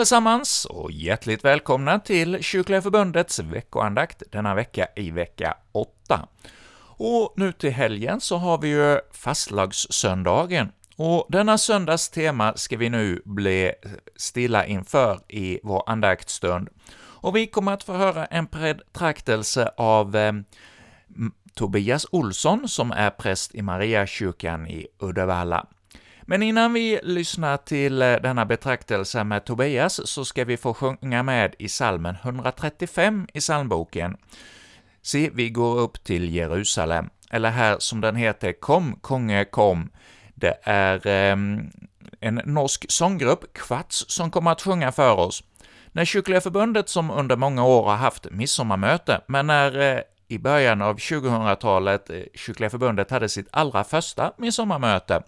Allesammans och hjärtligt välkomna till Kyrkliga Förbundets veckoandakt denna vecka i vecka 8. Och nu till helgen så har vi ju fastlagssöndagen, och denna söndags tema ska vi nu bli stilla inför i vår andaktstund. Och vi kommer att få höra en betraktelse av eh, Tobias Olsson, som är präst i Mariakyrkan i Uddevalla. Men innan vi lyssnar till eh, denna betraktelse med Tobias så ska vi få sjunga med i salmen 135 i psalmboken. Se, vi går upp till Jerusalem, eller här som den heter Kom, konge, kom. Det är eh, en norsk sånggrupp, Kvats, som kommer att sjunga för oss. När Kyrkliga Förbundet, som under många år har haft midsommarmöte, men när eh, i början av 2000-talet eh, Kyrkliga Förbundet hade sitt allra första midsommarmöte,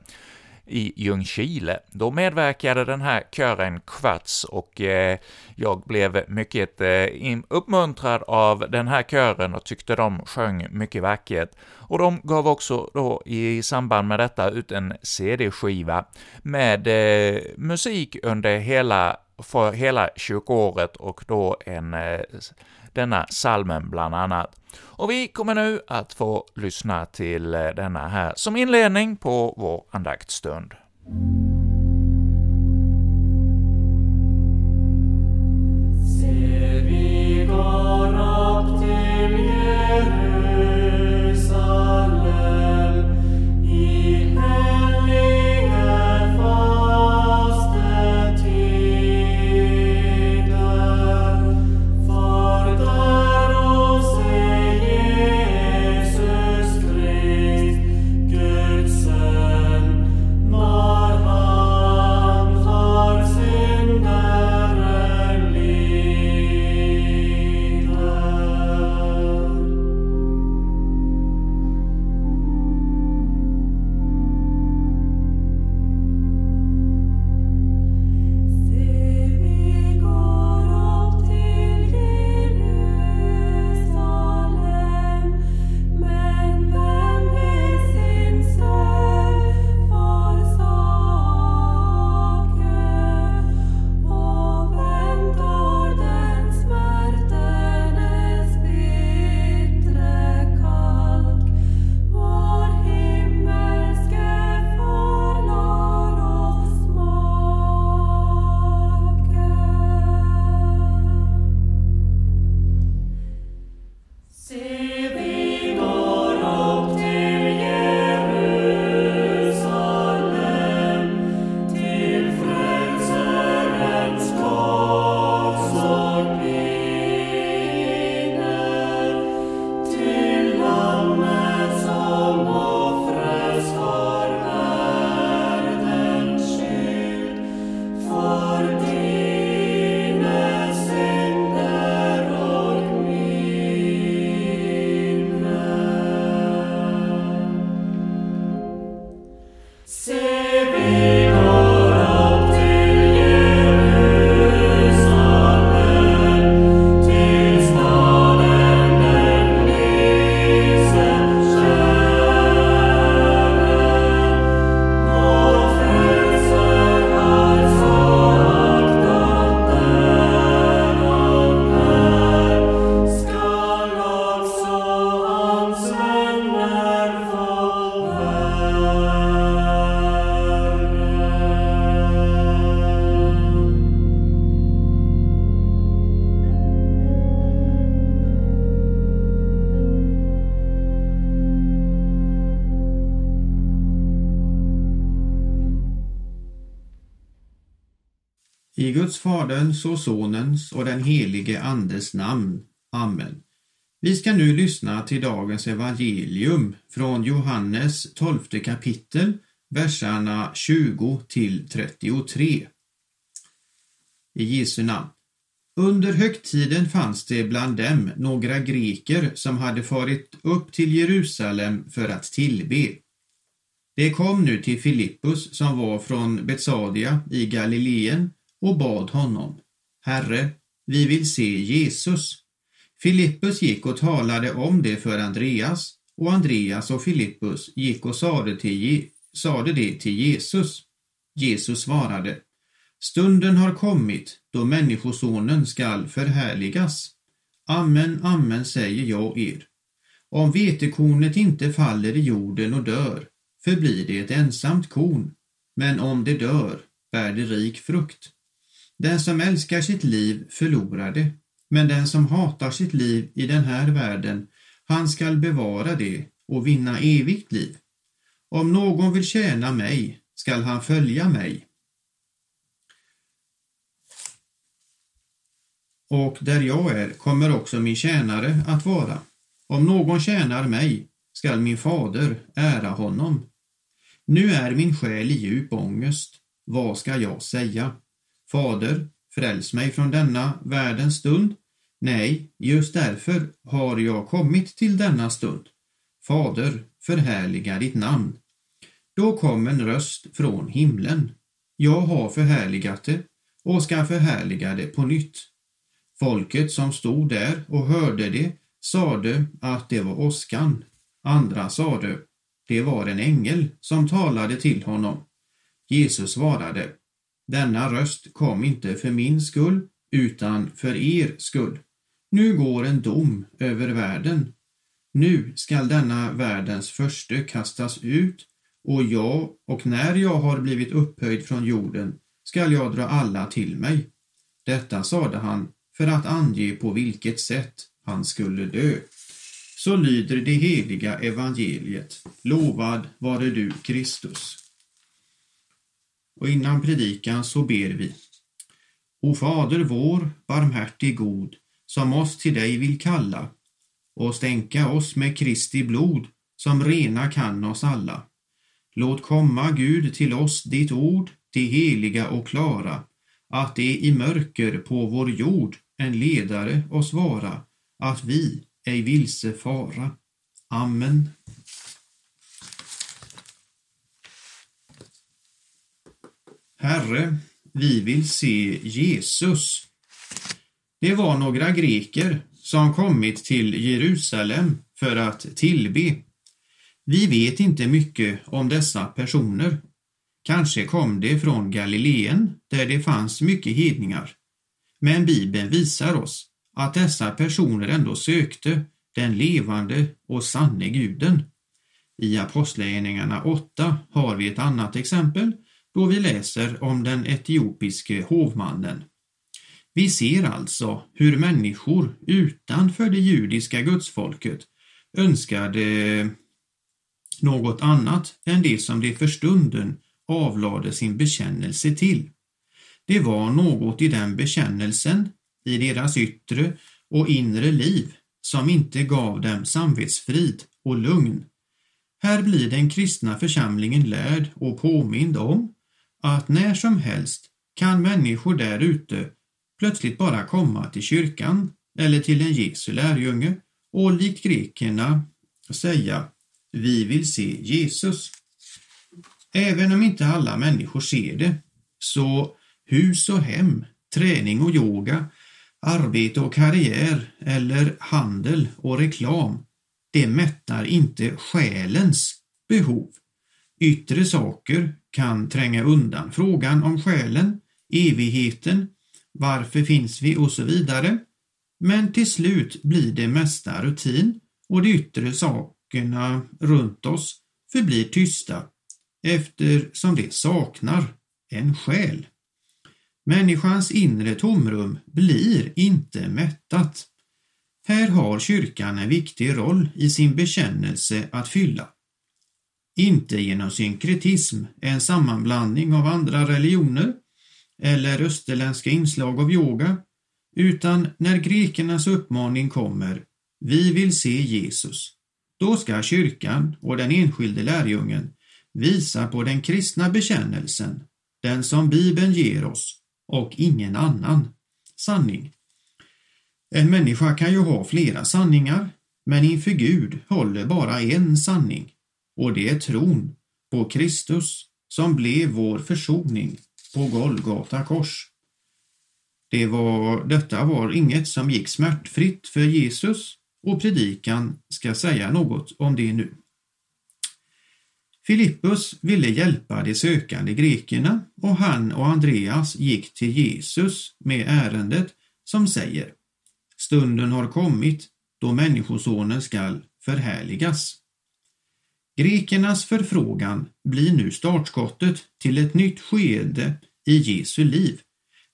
i Ljungskile. Då medverkade den här kören Kvarts och eh, jag blev mycket eh, uppmuntrad av den här kören och tyckte de sjöng mycket vackert. Och de gav också då i samband med detta ut en CD-skiva med eh, musik under hela, för hela kyrkoåret och då en eh, denna salmen bland annat. Och vi kommer nu att få lyssna till eh, denna här som inledning på vår andaktstund. I Guds Faderns och Sonens och den helige Andes namn. Amen. Vi ska nu lyssna till dagens evangelium från Johannes 12 kapitel, verserna 20 till 33. I Jesu namn. Under högtiden fanns det bland dem några greker som hade farit upp till Jerusalem för att tillbe. De kom nu till Filippus som var från Betsadia i Galileen och bad honom, Herre, vi vill se Jesus. Filippus gick och talade om det för Andreas och Andreas och Filippus gick och sade, till, sade det till Jesus. Jesus svarade, Stunden har kommit då Människosonen skall förhärligas. Amen, amen säger jag er. Om vetekornet inte faller i jorden och dör, förblir det ett ensamt korn, men om det dör, bär det rik frukt. Den som älskar sitt liv förlorar det, men den som hatar sitt liv i den här världen, han skall bevara det och vinna evigt liv. Om någon vill tjäna mig skall han följa mig. Och där jag är kommer också min tjänare att vara. Om någon tjänar mig skall min fader ära honom. Nu är min själ i djup ångest. Vad ska jag säga? Fader, fräls mig från denna världens stund. Nej, just därför har jag kommit till denna stund. Fader, förhärliga ditt namn. Då kom en röst från himlen. Jag har förhärligat det och ska förhärliga det på nytt. Folket som stod där och hörde det sade att det var åskan. Andra sade, det var en ängel som talade till honom. Jesus svarade, denna röst kom inte för min skull utan för er skull. Nu går en dom över världen. Nu skall denna världens förste kastas ut och jag och när jag har blivit upphöjd från jorden skall jag dra alla till mig. Detta sade han för att ange på vilket sätt han skulle dö. Så lyder det heliga evangeliet. Lovad vare du, Kristus. Och innan predikan så ber vi. O Fader vår, barmhärtig god, som oss till dig vill kalla och stänka oss med Kristi blod som rena kan oss alla. Låt komma, Gud, till oss ditt ord, det heliga och klara, att det i mörker på vår jord en ledare oss vara, att vi ej vilse fara. Amen. Herre, vi vill se Jesus. Det var några greker som kommit till Jerusalem för att tillbe. Vi vet inte mycket om dessa personer. Kanske kom de från Galileen där det fanns mycket hedningar. Men Bibeln visar oss att dessa personer ändå sökte den levande och sanne guden. I Apostlagärningarna 8 har vi ett annat exempel då vi läser om den etiopiske hovmannen. Vi ser alltså hur människor utanför det judiska gudsfolket önskade något annat än det som de för stunden avlade sin bekännelse till. Det var något i den bekännelsen, i deras yttre och inre liv, som inte gav dem samvetsfrid och lugn. Här blir den kristna församlingen lärd och påmind om att när som helst kan människor där ute plötsligt bara komma till kyrkan eller till en Jesu lärjunge och likt grekerna säga vi vill se Jesus. Även om inte alla människor ser det, så hus och hem, träning och yoga, arbete och karriär eller handel och reklam, det mättar inte själens behov. Yttre saker kan tränga undan frågan om själen, evigheten, varför finns vi och så vidare. Men till slut blir det mesta rutin och de yttre sakerna runt oss förblir tysta eftersom det saknar en själ. Människans inre tomrum blir inte mättat. Här har kyrkan en viktig roll i sin bekännelse att fylla. Inte genom synkretism, en sammanblandning av andra religioner eller österländska inslag av yoga, utan när grekernas uppmaning kommer Vi vill se Jesus. Då ska kyrkan och den enskilde lärjungen visa på den kristna bekännelsen, den som Bibeln ger oss och ingen annan sanning. En människa kan ju ha flera sanningar, men inför Gud håller bara en sanning och det är tron på Kristus som blev vår försoning på Golgata kors. Det var, detta var inget som gick smärtfritt för Jesus och predikan ska säga något om det nu. Filippus ville hjälpa de sökande grekerna och han och Andreas gick till Jesus med ärendet som säger Stunden har kommit då Människosonen skall förhärligas. Grekernas förfrågan blir nu startskottet till ett nytt skede i Jesu liv,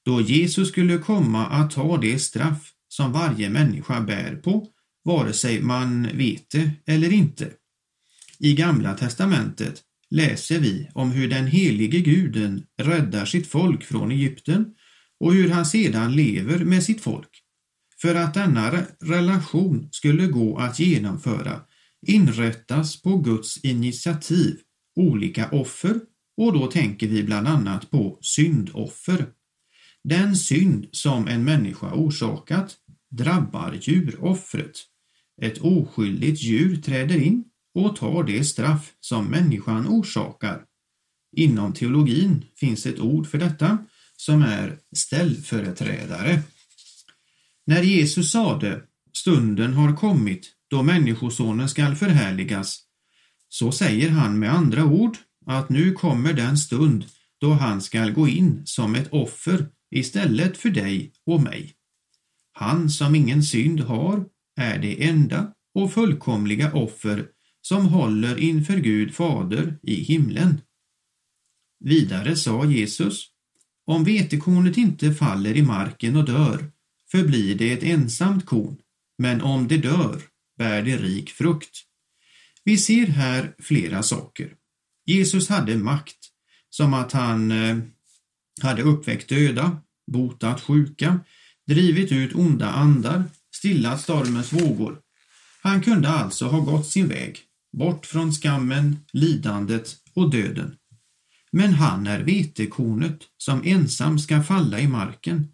då Jesus skulle komma att ta det straff som varje människa bär på, vare sig man vet det eller inte. I Gamla testamentet läser vi om hur den helige guden räddar sitt folk från Egypten och hur han sedan lever med sitt folk. För att denna relation skulle gå att genomföra inrättas på Guds initiativ olika offer och då tänker vi bland annat på syndoffer. Den synd som en människa orsakat drabbar djuroffret. Ett oskyldigt djur träder in och tar det straff som människan orsakar. Inom teologin finns ett ord för detta som är ställföreträdare. När Jesus sade stunden har kommit då Människosonen skall förhärligas, så säger han med andra ord att nu kommer den stund då han skall gå in som ett offer istället för dig och mig. Han som ingen synd har är det enda och fullkomliga offer som håller inför Gud Fader i himlen. Vidare sa Jesus, om vetekornet inte faller i marken och dör förblir det ett ensamt korn, men om det dör bär det rik frukt. Vi ser här flera saker. Jesus hade makt, som att han eh, hade uppväckt döda, botat sjuka, drivit ut onda andar, stillat stormens vågor. Han kunde alltså ha gått sin väg, bort från skammen, lidandet och döden. Men han är vetekornet som ensam ska falla i marken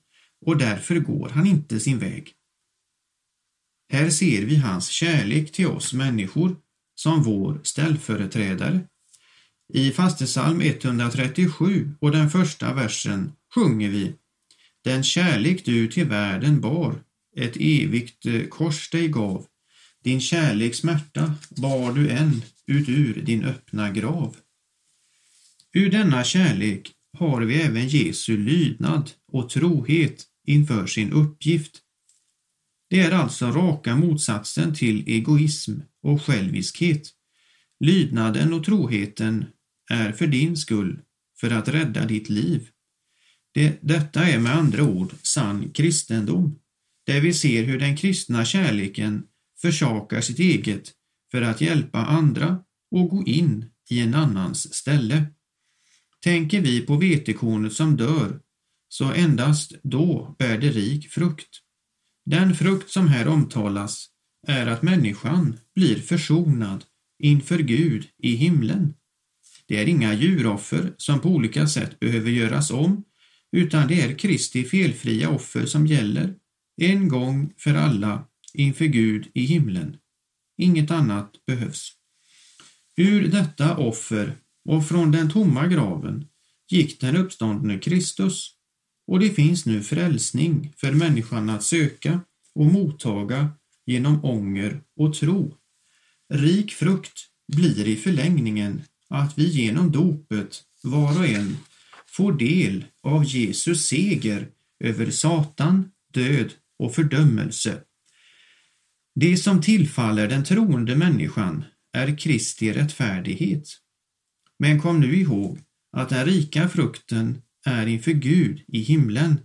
och därför går han inte sin väg. Här ser vi hans kärlek till oss människor som vår ställföreträdare. I fastesalm 137 och den första versen sjunger vi Den kärlek du till världen bar, ett evigt eh, kors dig gav, din kärleks smärta bar du än ut ur din öppna grav. Ur denna kärlek har vi även Jesu lydnad och trohet inför sin uppgift. Det är alltså raka motsatsen till egoism och själviskhet. Lydnaden och troheten är för din skull, för att rädda ditt liv. Det, detta är med andra ord sann kristendom, där vi ser hur den kristna kärleken försakar sitt eget för att hjälpa andra och gå in i en annans ställe. Tänker vi på vetekornet som dör, så endast då bär det rik frukt. Den frukt som här omtalas är att människan blir försonad inför Gud i himlen. Det är inga djuroffer som på olika sätt behöver göras om, utan det är Kristi felfria offer som gäller, en gång för alla inför Gud i himlen. Inget annat behövs. Ur detta offer och från den tomma graven gick den uppståndne Kristus och det finns nu frälsning för människan att söka och mottaga genom ånger och tro. Rik frukt blir i förlängningen att vi genom dopet var och en får del av Jesus seger över Satan, död och fördömelse. Det som tillfaller den troende människan är Kristi rättfärdighet. Men kom nu ihåg att den rika frukten är inför Gud i himlen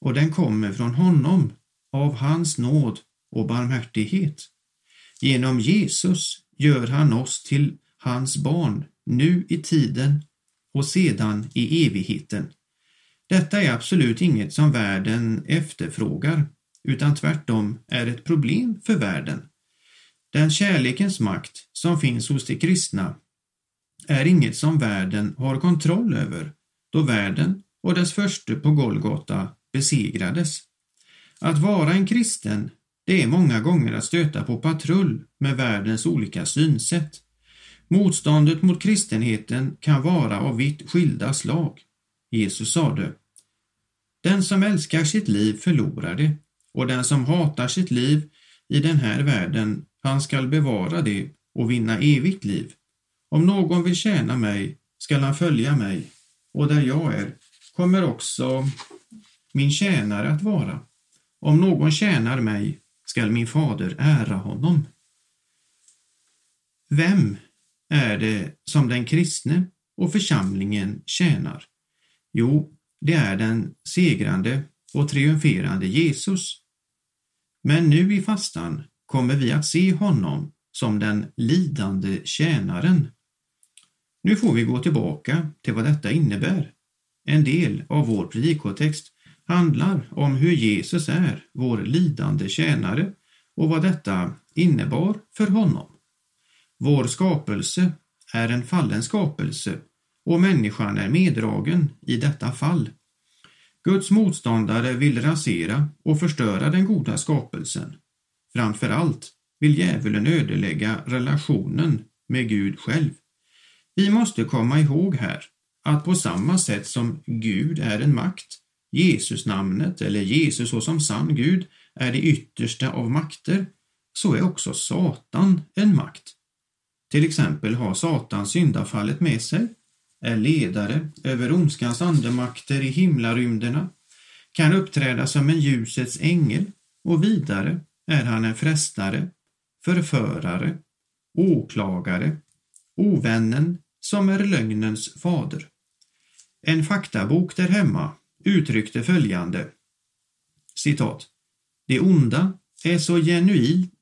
och den kommer från honom av hans nåd och barmhärtighet. Genom Jesus gör han oss till hans barn nu i tiden och sedan i evigheten. Detta är absolut inget som världen efterfrågar, utan tvärtom är ett problem för världen. Den kärlekens makt som finns hos de kristna är inget som världen har kontroll över, då världen och dess förste på Golgata besegrades. Att vara en kristen, det är många gånger att stöta på patrull med världens olika synsätt. Motståndet mot kristenheten kan vara av vitt skilda slag. Jesus sade Den som älskar sitt liv förlorar det och den som hatar sitt liv i den här världen, han skall bevara det och vinna evigt liv. Om någon vill tjäna mig skall han följa mig, och där jag är kommer också min tjänare att vara. Om någon tjänar mig skall min fader ära honom. Vem är det som den kristne och församlingen tjänar? Jo, det är den segrande och triumferande Jesus. Men nu i fastan kommer vi att se honom som den lidande tjänaren. Nu får vi gå tillbaka till vad detta innebär. En del av vår predikotext handlar om hur Jesus är vår lidande tjänare och vad detta innebar för honom. Vår skapelse är en fallen skapelse och människan är meddragen i detta fall. Guds motståndare vill rasera och förstöra den goda skapelsen. Framför allt vill djävulen ödelägga relationen med Gud själv. Vi måste komma ihåg här att på samma sätt som Gud är en makt, Jesus-namnet eller Jesus såsom sann Gud är det yttersta av makter, så är också Satan en makt. Till exempel har Satan syndafallet med sig, är ledare över ondskans andemakter i himlarymderna, kan uppträda som en ljusets ängel och vidare är han en frestare, förförare, åklagare, ovännen som är lögnens fader. En faktabok där hemma uttryckte följande citat. Det onda är så genuint,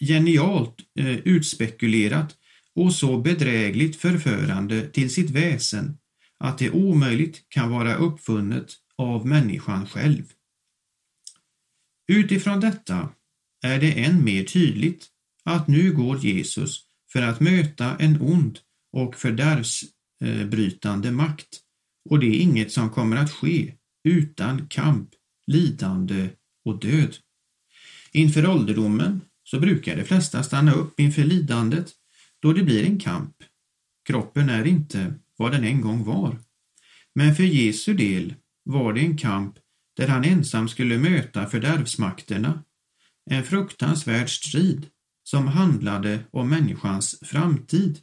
genialt eh, utspekulerat och så bedrägligt förförande till sitt väsen att det omöjligt kan vara uppfunnet av människan själv. Utifrån detta är det än mer tydligt att nu går Jesus för att möta en ond och fördärvsbrytande eh, makt och det är inget som kommer att ske utan kamp, lidande och död. Inför ålderdomen så brukar de flesta stanna upp inför lidandet då det blir en kamp. Kroppen är inte vad den en gång var. Men för Jesu del var det en kamp där han ensam skulle möta fördärvsmakterna. En fruktansvärd strid som handlade om människans framtid.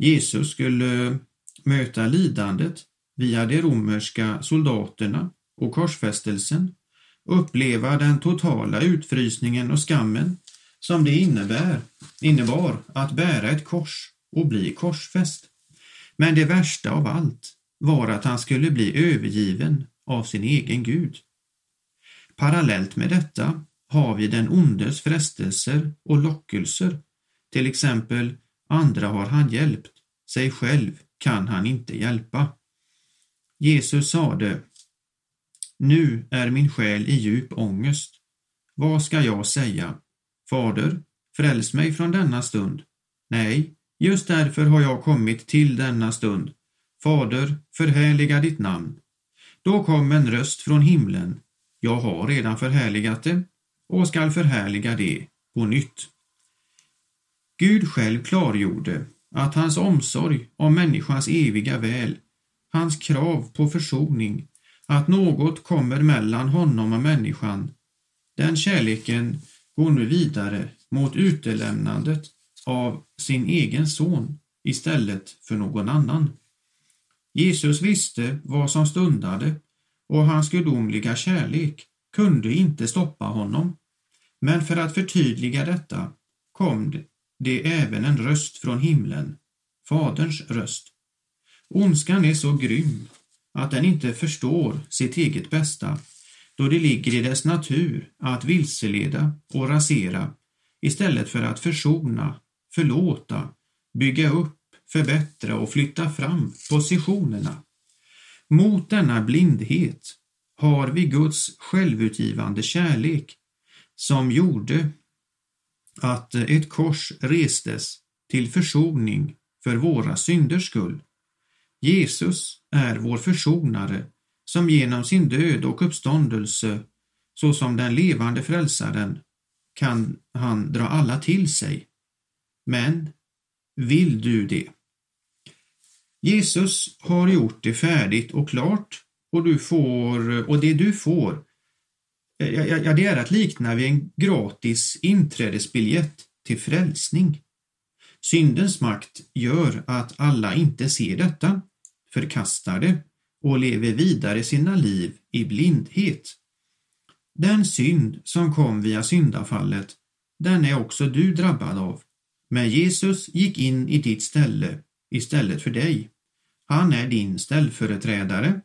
Jesus skulle eh, möta lidandet via de romerska soldaterna och korsfästelsen, uppleva den totala utfrysningen och skammen som det innebär, innebar att bära ett kors och bli korsfäst. Men det värsta av allt var att han skulle bli övergiven av sin egen Gud. Parallellt med detta har vi den ondes frestelser och lockelser, till exempel andra har han hjälpt, sig själv kan han inte hjälpa. Jesus sade Nu är min själ i djup ångest. Vad ska jag säga? Fader, fräls mig från denna stund. Nej, just därför har jag kommit till denna stund. Fader, förhärliga ditt namn. Då kom en röst från himlen. Jag har redan förhärligat det och skall förhärliga det på nytt. Gud själv klargjorde att hans omsorg om människans eviga väl, hans krav på försoning, att något kommer mellan honom och människan, den kärleken går nu vidare mot utelämnandet av sin egen son istället för någon annan. Jesus visste vad som stundade och hans gudomliga kärlek kunde inte stoppa honom. Men för att förtydliga detta kom det även en röst från himlen, Faderns röst. Ondskan är så grym att den inte förstår sitt eget bästa då det ligger i dess natur att vilseleda och rasera istället för att försona, förlåta, bygga upp, förbättra och flytta fram positionerna. Mot denna blindhet har vi Guds självutgivande kärlek som gjorde att eh, ett kors restes till försoning för våra synders skull. Jesus är vår försonare som genom sin död och uppståndelse såsom den levande frälsaren kan han dra alla till sig. Men vill du det? Jesus har gjort det färdigt och klart och, du får, och det du får ja, ja, det är att likna vid en gratis inträdesbiljett till frälsning. Syndens makt gör att alla inte ser detta, förkastar det och lever vidare sina liv i blindhet. Den synd som kom via syndafallet, den är också du drabbad av. Men Jesus gick in i ditt ställe istället för dig. Han är din ställföreträdare.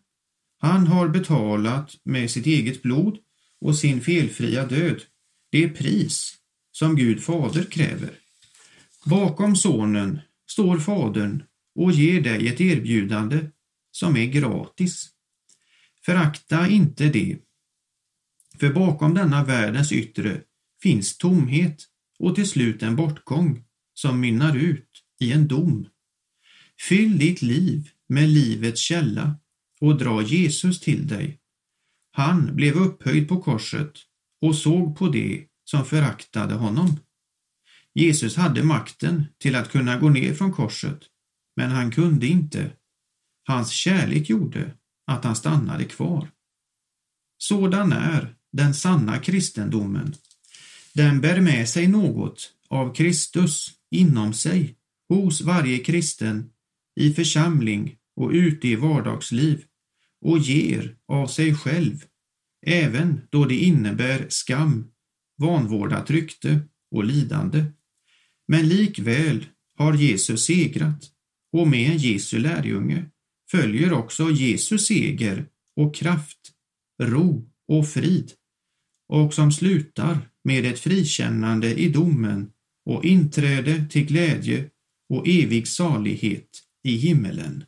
Han har betalat med sitt eget blod och sin felfria död det pris som Gud fader kräver. Bakom sonen står fadern och ger dig ett erbjudande som är gratis. Förakta inte det, för bakom denna världens yttre finns tomhet och till slut en bortgång som mynnar ut i en dom. Fyll ditt liv med livets källa och dra Jesus till dig. Han blev upphöjd på korset och såg på det som föraktade honom. Jesus hade makten till att kunna gå ner från korset, men han kunde inte. Hans kärlek gjorde att han stannade kvar. Sådan är den sanna kristendomen. Den bär med sig något av Kristus inom sig hos varje kristen i församling och ute i vardagsliv och ger av sig själv, även då det innebär skam, vanvårdat rykte och lidande. Men likväl har Jesus segrat och med en Jesu lärjunge följer också Jesu seger och kraft, ro och frid och som slutar med ett frikännande i domen och inträde till glädje och evig salighet i himmelen.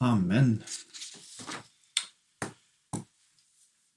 Amen.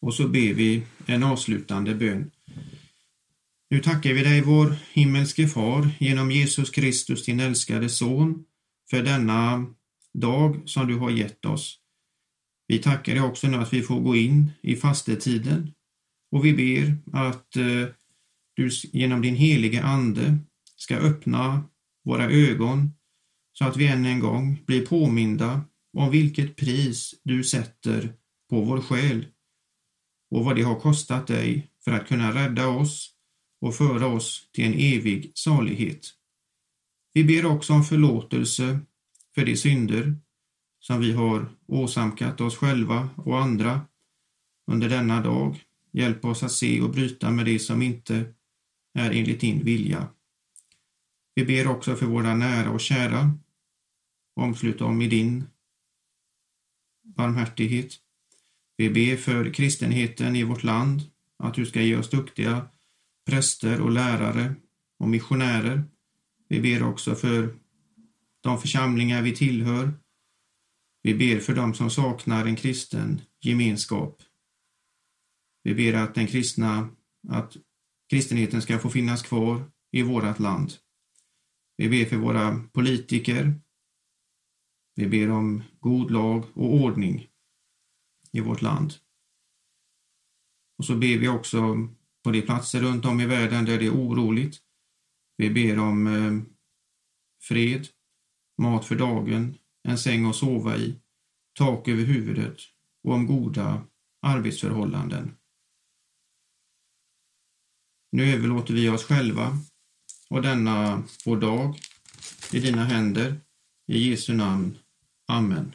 Och så ber vi en avslutande bön. Nu tackar vi dig, vår himmelske Far, genom Jesus Kristus, din älskade Son, för denna dag som du har gett oss. Vi tackar dig också nu att vi får gå in i fastetiden och vi ber att eh, du genom din helige Ande ska öppna våra ögon så att vi än en gång blir påminda om vilket pris du sätter på vår själ och vad det har kostat dig för att kunna rädda oss och föra oss till en evig salighet. Vi ber också om förlåtelse för de synder som vi har åsamkat oss själva och andra under denna dag. Hjälp oss att se och bryta med det som inte är enligt din vilja. Vi ber också för våra nära och kära. Omslut dem i din barmhärtighet. Vi ber för kristenheten i vårt land, att du ska ge oss duktiga präster och lärare och missionärer. Vi ber också för de församlingar vi tillhör. Vi ber för dem som saknar en kristen gemenskap. Vi ber att den kristna, att kristenheten ska få finnas kvar i vårt land. Vi ber för våra politiker. Vi ber om god lag och ordning i vårt land. Och så ber vi också på de platser runt om i världen där det är oroligt. Vi ber om eh, fred, mat för dagen, en säng att sova i, tak över huvudet och om goda arbetsförhållanden. Nu överlåter vi oss själva och denna vår dag i dina händer. I Jesu namn. Amen.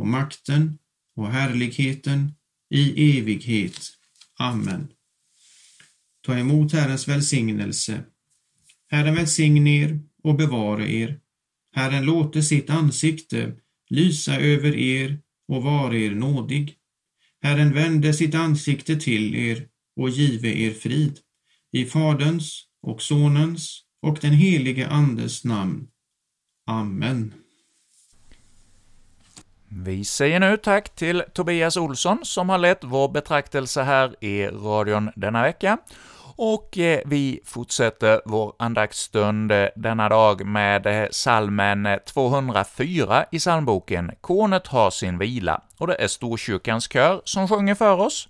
och makten och härligheten i evighet. Amen. Ta emot Herrens välsignelse. Herren välsigne er och bevare er. Herren låte sitt ansikte lysa över er och vara er nådig. Herren vände sitt ansikte till er och give er frid. I Faderns och Sonens och den helige Andes namn. Amen. Vi säger nu tack till Tobias Olsson som har lett vår betraktelse här i radion denna vecka. Och eh, vi fortsätter vår andaktsstund eh, denna dag med eh, salmen 204 i psalmboken ”Kornet har sin vila”, och det är Storkyrkans kör som sjunger för oss.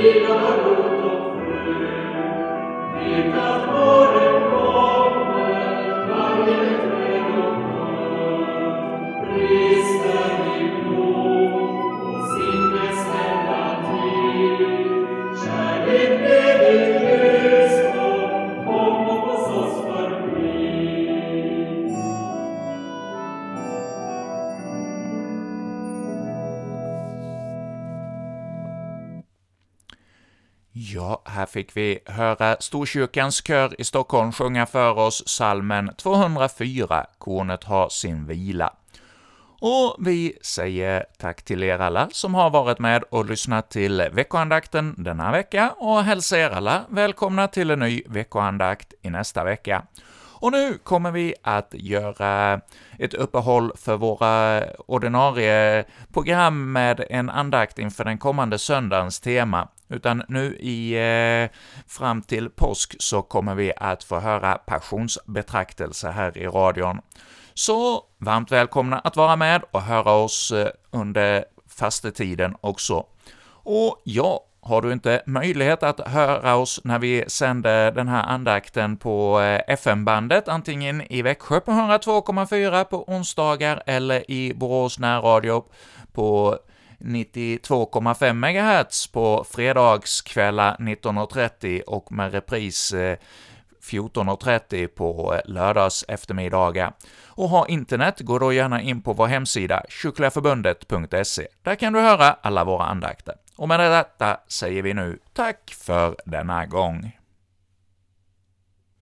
Ja, fick vi höra Storkyrkans kör i Stockholm sjunga för oss salmen 204, Kornet har sin vila. Och vi säger tack till er alla som har varit med och lyssnat till veckoandakten denna vecka och hälsar er alla välkomna till en ny veckoandakt i nästa vecka. Och nu kommer vi att göra ett uppehåll för våra ordinarie program med en andakt inför den kommande söndagens tema, utan nu i eh, fram till påsk så kommer vi att få höra passionsbetraktelse här i radion. Så varmt välkomna att vara med och höra oss eh, under fastetiden också. Och ja, har du inte möjlighet att höra oss när vi sänder den här andakten på eh, FM-bandet, antingen i Växjö på 102,4 på onsdagar eller i Borås närradio på 92,5 MHz på fredagskvällar 19.30 och med repris eh, 14.30 på eh, lördags eftermiddagar. Och har internet, gå då gärna in på vår hemsida kycklingaförbundet.se. Där kan du höra alla våra andakter. Och med detta säger vi nu tack för denna gång.